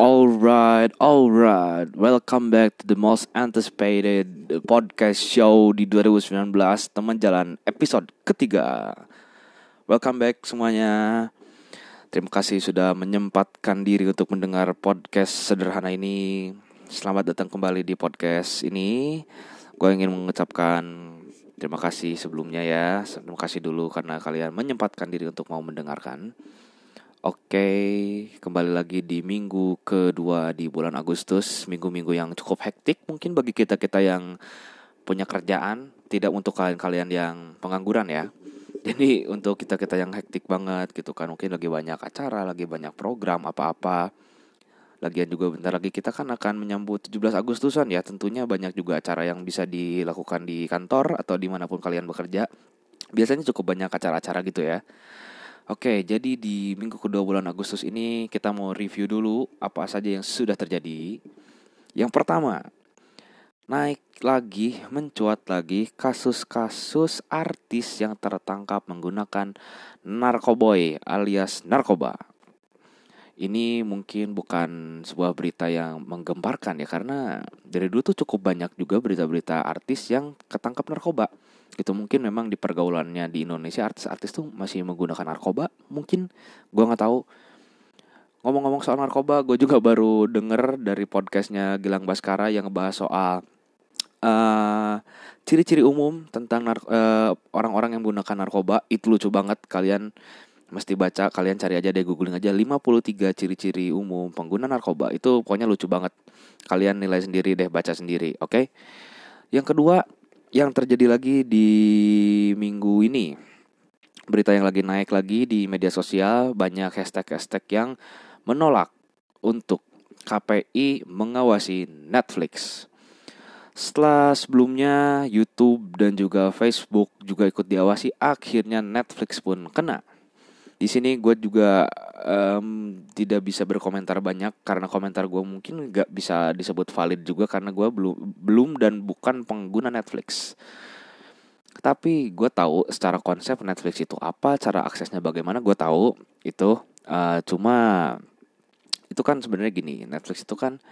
Alright, alright. Welcome back to the most anticipated podcast show di 2019 Teman Jalan episode ketiga. Welcome back semuanya. Terima kasih sudah menyempatkan diri untuk mendengar podcast sederhana ini. Selamat datang kembali di podcast ini. Gue ingin mengucapkan terima kasih sebelumnya ya. Terima kasih dulu karena kalian menyempatkan diri untuk mau mendengarkan. Oke, kembali lagi di minggu kedua di bulan Agustus, minggu-minggu yang cukup hektik mungkin bagi kita-kita yang punya kerjaan, tidak untuk kalian-kalian yang pengangguran ya. Jadi untuk kita-kita yang hektik banget gitu kan, mungkin lagi banyak acara, lagi banyak program apa-apa. Lagian juga bentar lagi kita kan akan menyambut 17 Agustusan ya, tentunya banyak juga acara yang bisa dilakukan di kantor atau di mana pun kalian bekerja. Biasanya cukup banyak acara-acara gitu ya. Oke, jadi di minggu kedua bulan Agustus ini kita mau review dulu apa saja yang sudah terjadi. Yang pertama, naik lagi, mencuat lagi kasus-kasus artis yang tertangkap menggunakan narkoboy alias narkoba. Ini mungkin bukan sebuah berita yang menggemparkan ya karena dari dulu tuh cukup banyak juga berita-berita artis yang ketangkap narkoba itu mungkin memang di pergaulannya di Indonesia artis-artis tuh masih menggunakan narkoba mungkin. Gue nggak tahu. Ngomong-ngomong soal narkoba gue juga baru denger dari podcastnya Gilang Baskara yang ngebahas soal uh, ciri-ciri umum tentang uh, orang-orang yang menggunakan narkoba. Itu lucu banget. Kalian mesti baca kalian cari aja deh googling aja. 53 ciri-ciri umum pengguna narkoba. Itu pokoknya lucu banget. Kalian nilai sendiri deh baca sendiri oke? Okay? yang kedua yang terjadi lagi di minggu ini berita yang lagi naik lagi di media sosial banyak hashtag-hashtag yang menolak untuk KPI mengawasi Netflix. Setelah sebelumnya YouTube dan juga Facebook juga ikut diawasi, akhirnya Netflix pun kena di sini gue juga um, tidak bisa berkomentar banyak karena komentar gue mungkin nggak bisa disebut valid juga karena gue belum belum dan bukan pengguna Netflix. Tapi gue tahu secara konsep Netflix itu apa, cara aksesnya bagaimana, gue tahu itu. Uh, cuma itu kan sebenarnya gini, Netflix itu kan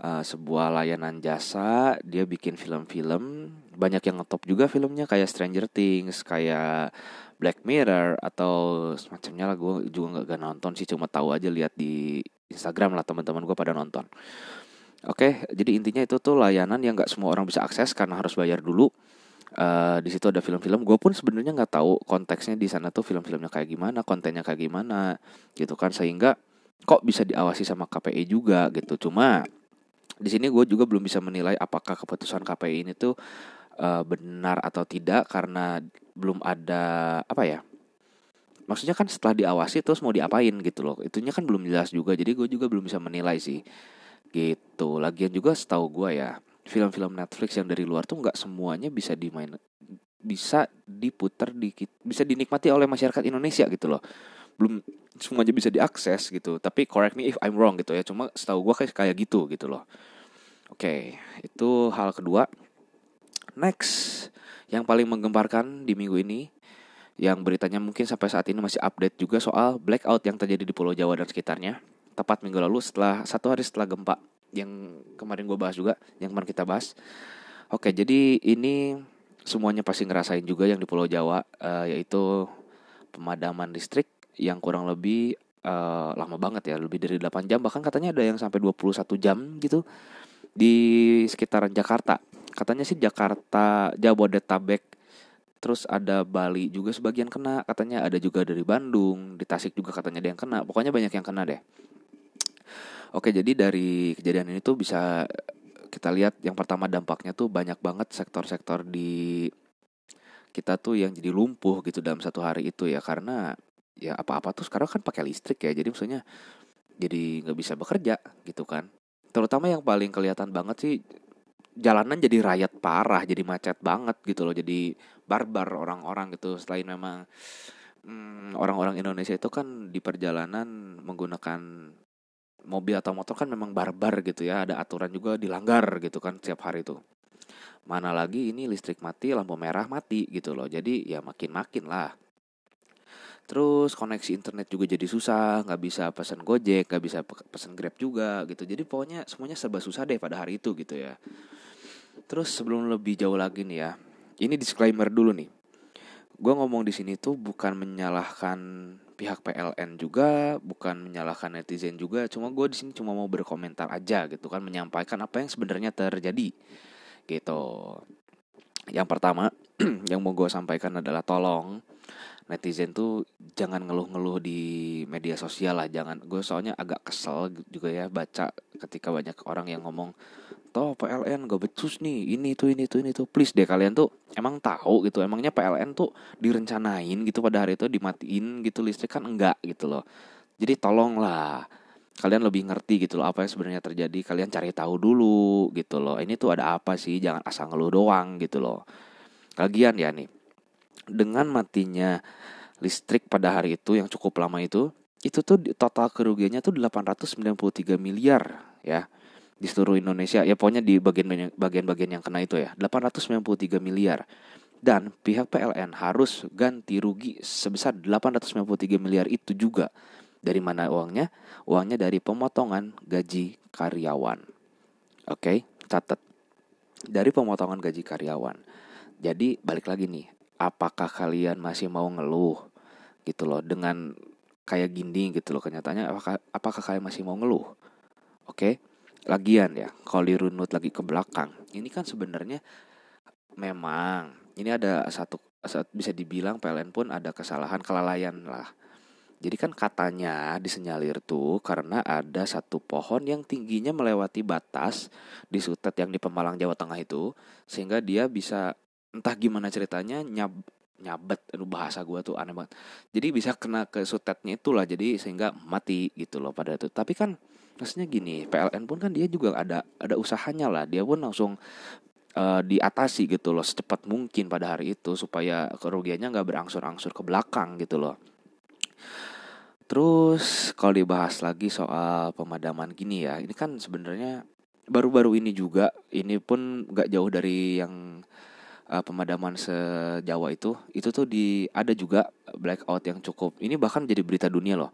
uh, sebuah layanan jasa, dia bikin film-film, banyak yang ngetop juga filmnya kayak Stranger Things, kayak Black Mirror atau semacamnya lah gue juga gak, nonton sih cuma tahu aja lihat di Instagram lah teman-teman gue pada nonton. Oke, jadi intinya itu tuh layanan yang nggak semua orang bisa akses karena harus bayar dulu. Uh, di situ ada film-film. Gue pun sebenarnya nggak tahu konteksnya di sana tuh film-filmnya kayak gimana, kontennya kayak gimana, gitu kan. Sehingga kok bisa diawasi sama KPI juga gitu. Cuma di sini gue juga belum bisa menilai apakah keputusan KPI ini tuh uh, benar atau tidak karena belum ada apa ya maksudnya kan setelah diawasi terus mau diapain gitu loh. Itunya kan belum jelas juga jadi gue juga belum bisa menilai sih. Gitu. Lagian juga setahu gue ya film-film Netflix yang dari luar tuh nggak semuanya bisa dimain bisa diputar di bisa dinikmati oleh masyarakat Indonesia gitu loh. Belum semuanya bisa diakses gitu tapi correct me if I'm wrong gitu ya. Cuma setahu gue kayak kayak gitu gitu loh. Oke itu hal kedua Next, yang paling menggemparkan di minggu ini yang beritanya mungkin sampai saat ini masih update juga soal blackout yang terjadi di Pulau Jawa dan sekitarnya. Tepat minggu lalu setelah satu hari setelah gempa yang kemarin gue bahas juga, yang kemarin kita bahas. Oke, jadi ini semuanya pasti ngerasain juga yang di Pulau Jawa, uh, yaitu pemadaman listrik yang kurang lebih uh, lama banget ya, lebih dari 8 jam, bahkan katanya ada yang sampai 21 jam gitu di sekitaran Jakarta katanya sih Jakarta Jabodetabek. Terus ada Bali juga sebagian kena. Katanya ada juga dari Bandung di Tasik juga katanya ada yang kena. Pokoknya banyak yang kena deh. Oke jadi dari kejadian ini tuh bisa kita lihat yang pertama dampaknya tuh banyak banget sektor-sektor di kita tuh yang jadi lumpuh gitu dalam satu hari itu ya. Karena ya apa-apa tuh sekarang kan pakai listrik ya. Jadi maksudnya jadi nggak bisa bekerja gitu kan. Terutama yang paling kelihatan banget sih jalanan jadi rakyat parah, jadi macet banget gitu loh, jadi barbar orang-orang gitu. Selain memang hmm, orang-orang Indonesia itu kan di perjalanan menggunakan mobil atau motor kan memang barbar gitu ya, ada aturan juga dilanggar gitu kan setiap hari itu. Mana lagi ini listrik mati, lampu merah mati gitu loh. Jadi ya makin-makin lah. Terus koneksi internet juga jadi susah, nggak bisa pesan Gojek, nggak bisa pesan Grab juga gitu. Jadi pokoknya semuanya serba susah deh pada hari itu gitu ya. Terus sebelum lebih jauh lagi nih ya, ini disclaimer dulu nih. Gue ngomong di sini tuh bukan menyalahkan pihak PLN juga, bukan menyalahkan netizen juga. Cuma gue di sini cuma mau berkomentar aja gitu kan, menyampaikan apa yang sebenarnya terjadi gitu. Yang pertama yang mau gue sampaikan adalah tolong netizen tuh jangan ngeluh-ngeluh di media sosial lah jangan. Gue soalnya agak kesel juga ya baca ketika banyak orang yang ngomong toh PLN gak becus nih ini tuh ini tuh ini tuh. Please deh kalian tuh emang tahu gitu emangnya PLN tuh direncanain gitu pada hari itu dimatiin gitu listrik kan enggak gitu loh. Jadi tolonglah kalian lebih ngerti gitu loh apa yang sebenarnya terjadi kalian cari tahu dulu gitu loh. Ini tuh ada apa sih? Jangan asal ngeluh doang gitu loh. Lagian ya nih dengan matinya listrik pada hari itu yang cukup lama itu itu tuh total kerugiannya tuh 893 miliar ya di seluruh Indonesia. Ya pokoknya di bagian bagian-bagian yang kena itu ya 893 miliar. Dan pihak PLN harus ganti rugi sebesar 893 miliar itu juga. Dari mana uangnya? Uangnya dari pemotongan gaji karyawan. Oke okay? catat. Dari pemotongan gaji karyawan. Jadi balik lagi nih apakah kalian masih mau ngeluh gitu loh dengan kayak gini gitu loh kenyataannya apakah apakah kalian masih mau ngeluh oke okay? lagian ya kalau dirunut lagi ke belakang ini kan sebenarnya memang ini ada satu bisa dibilang PLN pun ada kesalahan kelalaian lah jadi kan katanya disenyalir tuh karena ada satu pohon yang tingginya melewati batas di Sutet yang di Pemalang Jawa Tengah itu sehingga dia bisa entah gimana ceritanya nyab nyabet. Aduh bahasa gue tuh aneh banget. Jadi bisa kena ke sutetnya itulah jadi sehingga mati gitu loh pada itu. Tapi kan maksudnya gini PLN pun kan dia juga ada ada usahanya lah. Dia pun langsung uh, diatasi gitu loh secepat mungkin pada hari itu supaya kerugiannya nggak berangsur-angsur ke belakang gitu loh. Terus kalau dibahas lagi soal pemadaman gini ya ini kan sebenarnya baru-baru ini juga ini pun nggak jauh dari yang uh, pemadaman sejawa itu itu tuh di ada juga blackout yang cukup ini bahkan jadi berita dunia loh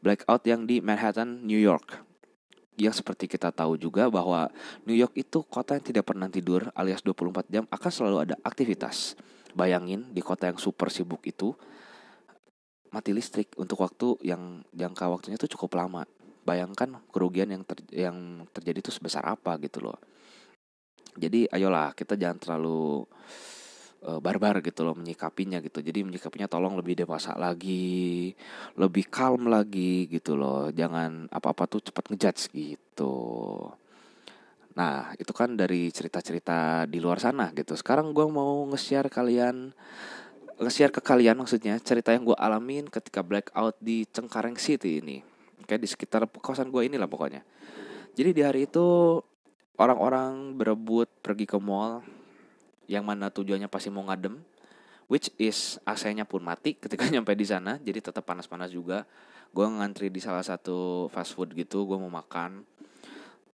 blackout yang di Manhattan New York yang seperti kita tahu juga bahwa New York itu kota yang tidak pernah tidur alias 24 jam akan selalu ada aktivitas. Bayangin di kota yang super sibuk itu mati listrik untuk waktu yang jangka waktunya itu cukup lama. Bayangkan kerugian yang ter, yang terjadi itu sebesar apa gitu loh. Jadi ayolah kita jangan terlalu uh, barbar gitu loh menyikapinya gitu. Jadi menyikapinya tolong lebih dewasa lagi, lebih calm lagi gitu loh. Jangan apa-apa tuh cepat ngejudge gitu. Nah itu kan dari cerita-cerita di luar sana gitu. Sekarang gue mau nge-share kalian nge-share ke kalian maksudnya cerita yang gue alamin ketika blackout di Cengkareng City ini. Kayak di sekitar kawasan gue inilah pokoknya. Jadi di hari itu orang-orang berebut pergi ke mall yang mana tujuannya pasti mau ngadem which is AC-nya pun mati ketika nyampe di sana jadi tetap panas-panas juga. Gue ngantri di salah satu fast food gitu gue mau makan.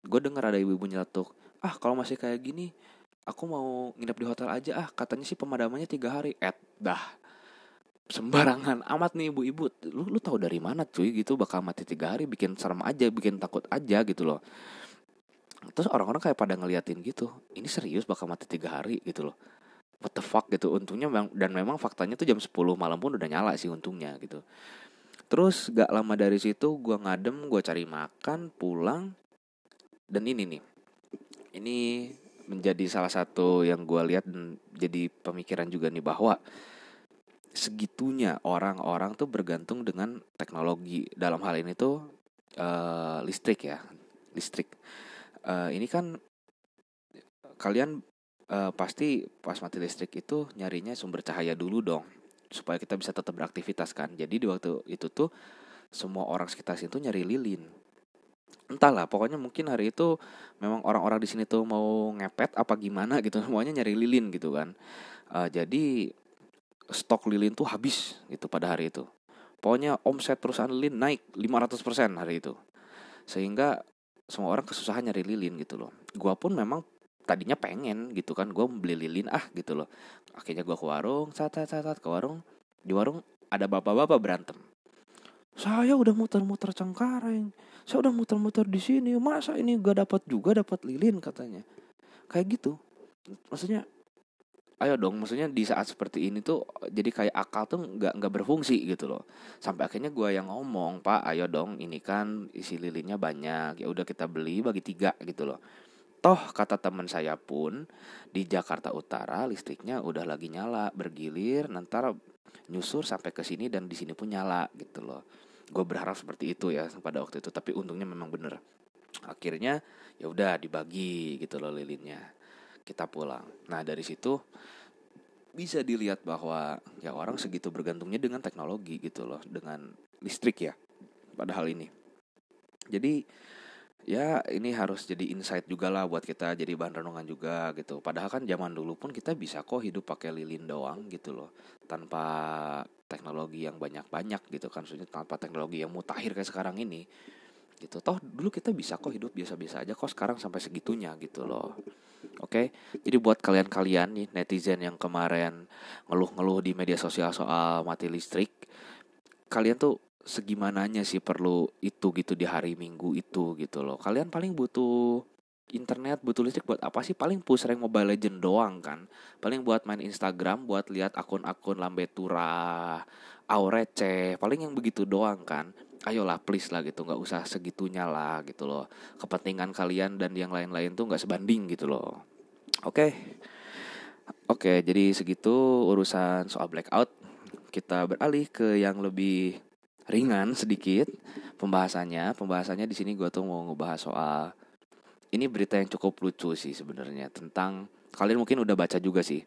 Gue dengar ada ibu-ibu nyeletuk ah kalau masih kayak gini aku mau nginep di hotel aja ah katanya sih pemadamannya tiga hari. Eh dah. Sembarangan amat nih ibu-ibu. Lu lu tahu dari mana cuy gitu bakal mati tiga hari bikin serem aja bikin takut aja gitu loh terus orang-orang kayak pada ngeliatin gitu ini serius bakal mati tiga hari gitu loh. What the fuck gitu. Untungnya dan memang faktanya tuh jam 10 malam pun udah nyala sih untungnya gitu. Terus gak lama dari situ gue ngadem gue cari makan pulang. Dan ini nih ini menjadi salah satu yang gue lihat dan jadi pemikiran juga nih bahwa segitunya orang-orang tuh bergantung dengan teknologi. Dalam hal ini tuh uh, listrik ya listrik uh, ini kan kalian uh, pasti pas mati listrik itu nyarinya sumber cahaya dulu dong supaya kita bisa tetap beraktivitas kan. Jadi di waktu itu tuh semua orang sekitar situ nyari lilin. Entahlah pokoknya mungkin hari itu memang orang-orang di sini tuh mau ngepet apa gimana gitu semuanya nyari lilin gitu kan. Uh, jadi stok lilin tuh habis gitu pada hari itu. Pokoknya omset perusahaan lilin naik 500% hari itu. Sehingga semua orang kesusahan nyari lilin gitu loh. Gua pun memang tadinya pengen gitu kan gue beli lilin ah gitu loh. Akhirnya gua ke warung saat saat saat ke warung. Di warung ada bapak-bapak berantem. Saya udah muter-muter Cengkareng saya udah muter-muter di sini masa ini gak dapat juga dapat lilin? katanya. Kayak gitu. Maksudnya ayo dong maksudnya di saat seperti ini tuh jadi kayak akal tuh nggak nggak berfungsi gitu loh. Sampai akhirnya gue yang ngomong pak ayo dong ini kan isi lilinnya banyak ya udah kita beli bagi tiga gitu loh. Toh kata teman saya pun di Jakarta Utara listriknya udah lagi nyala bergilir nanti nyusur sampai ke sini dan di sini pun nyala gitu loh. Gue berharap seperti itu ya pada waktu itu tapi untungnya memang bener. Akhirnya ya udah dibagi gitu loh lilinnya kita pulang. Nah dari situ bisa dilihat bahwa ya orang segitu bergantungnya dengan teknologi gitu loh dengan listrik ya pada hal ini. Jadi ya ini harus jadi insight juga lah buat kita jadi bahan renungan juga gitu. Padahal kan zaman dulu pun kita bisa kok hidup pakai lilin doang gitu loh tanpa teknologi yang banyak-banyak gitu kan. Maksudnya tanpa teknologi yang mutakhir kayak sekarang ini gitu. Toh dulu kita bisa kok hidup biasa-biasa aja kok sekarang sampai segitunya gitu loh oke? Jadi buat kalian-kalian nih netizen yang kemarin ngeluh-ngeluh di media sosial soal mati listrik kalian tuh segimananya sih perlu itu gitu di hari minggu itu gitu loh. Kalian paling butuh internet butuh listrik buat apa sih? Paling push rank mobile legend doang kan? Paling buat main instagram buat lihat akun-akun lambe tura aurece paling yang begitu doang kan ayolah please lah gitu. Nggak usah segitunya lah gitu loh. Kepentingan kalian dan yang lain-lain tuh nggak sebanding gitu loh. Oke. Okay. oke okay, jadi segitu urusan soal blackout. Kita beralih ke yang lebih ringan sedikit pembahasannya. Pembahasannya di sini gue tuh mau ngebahas soal ini berita yang cukup lucu sih sebenarnya tentang kalian mungkin udah baca juga sih.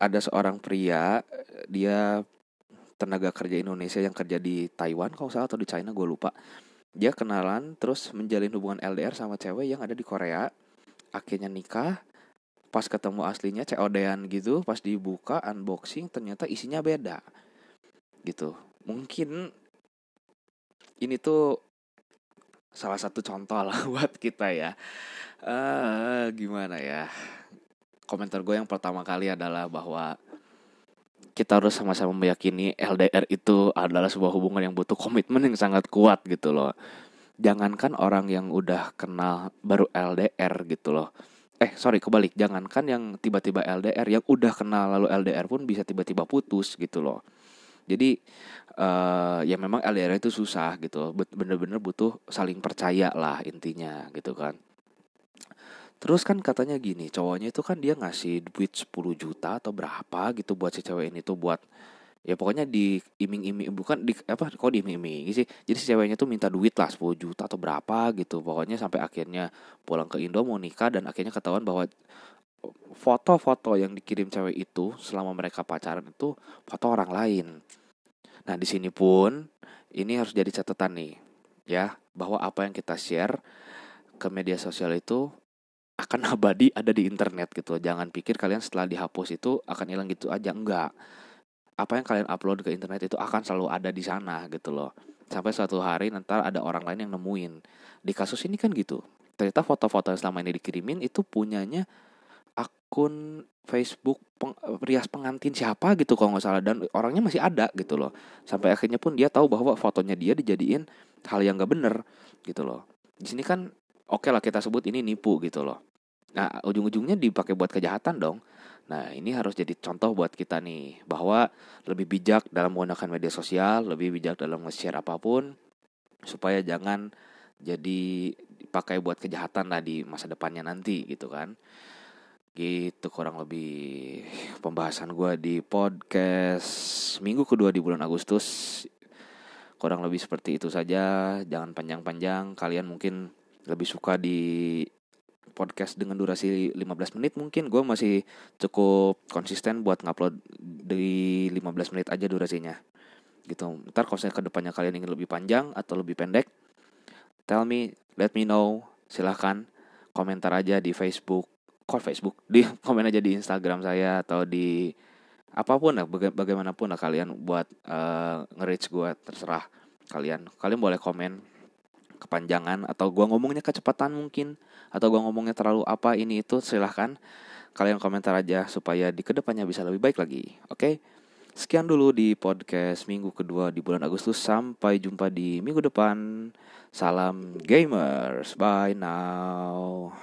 Ada seorang pria dia tenaga kerja Indonesia yang kerja di Taiwan kalau salah atau di China gue lupa. Dia kenalan terus menjalin hubungan LDR sama cewek yang ada di Korea. Akhirnya nikah. Pas ketemu aslinya COD-an gitu pas dibuka unboxing ternyata isinya beda. Gitu. Mungkin ini tuh salah satu contoh lah buat kita ya. Uh, gimana ya? Komentar gue yang pertama kali adalah bahwa kita harus sama-sama meyakini LDR itu adalah sebuah hubungan yang butuh komitmen yang sangat kuat gitu loh. Jangankan orang yang udah kenal baru LDR gitu loh. Eh sorry kebalik, jangankan yang tiba-tiba LDR, yang udah kenal lalu LDR pun bisa tiba-tiba putus gitu loh. Jadi uh, ya memang LDR itu susah gitu, bener-bener butuh saling percaya lah intinya gitu kan. Terus kan katanya gini, cowoknya itu kan dia ngasih duit 10 juta atau berapa gitu buat si cewek ini tuh buat ya pokoknya di iming-iming bukan di apa kok di iming-iming sih. Jadi si ceweknya tuh minta duit lah 10 juta atau berapa gitu. Pokoknya sampai akhirnya pulang ke Indo mau nikah dan akhirnya ketahuan bahwa foto-foto yang dikirim cewek itu selama mereka pacaran itu foto orang lain. Nah, di sini pun ini harus jadi catatan nih ya bahwa apa yang kita share ke media sosial itu akan abadi ada di internet gitu. Jangan pikir kalian setelah dihapus itu akan hilang gitu aja enggak. Apa yang kalian upload ke internet itu akan selalu ada di sana gitu loh. Sampai suatu hari nanti ada orang lain yang nemuin. Di kasus ini kan gitu. Ternyata foto-foto yang selama ini dikirimin itu punyanya akun Facebook peng, rias pengantin siapa gitu kalau nggak salah dan orangnya masih ada gitu loh sampai akhirnya pun dia tahu bahwa fotonya dia dijadiin hal yang gak bener gitu loh di sini kan oke okay lah kita sebut ini nipu gitu loh. Nah, ujung-ujungnya dipakai buat kejahatan dong. Nah, ini harus jadi contoh buat kita nih bahwa lebih bijak dalam menggunakan media sosial, lebih bijak dalam nge-share apa pun supaya jangan jadi dipakai buat kejahatan lah di masa depannya nanti gitu kan. Gitu kurang lebih pembahasan gue di podcast minggu kedua di bulan Agustus. Kurang lebih seperti itu saja, jangan panjang-panjang. Kalian mungkin lebih suka di podcast dengan durasi 15 menit mungkin. Gue masih cukup konsisten buat ngupload di 15 menit aja durasinya. Gitu. Ntar kalau saya ke depannya kalian ingin lebih panjang atau lebih pendek tell me let me know. Silahkan komentar aja di Facebook. Kok Facebook? Di komen aja di Instagram saya atau di apa pun lah baga bagaimanapun lah kalian buat uh, nge-reach gue terserah kalian. Kalian boleh komen kepanjangan atau gua ngomongnya kecepatan mungkin atau gua ngomongnya terlalu apa ini itu silahkan kalian komentar aja supaya di ke depannya bisa lebih baik lagi oke okay? Sekian dulu di podcast minggu kedua di bulan Agustus. Sampai jumpa di minggu depan. Salam gamers. Bye now.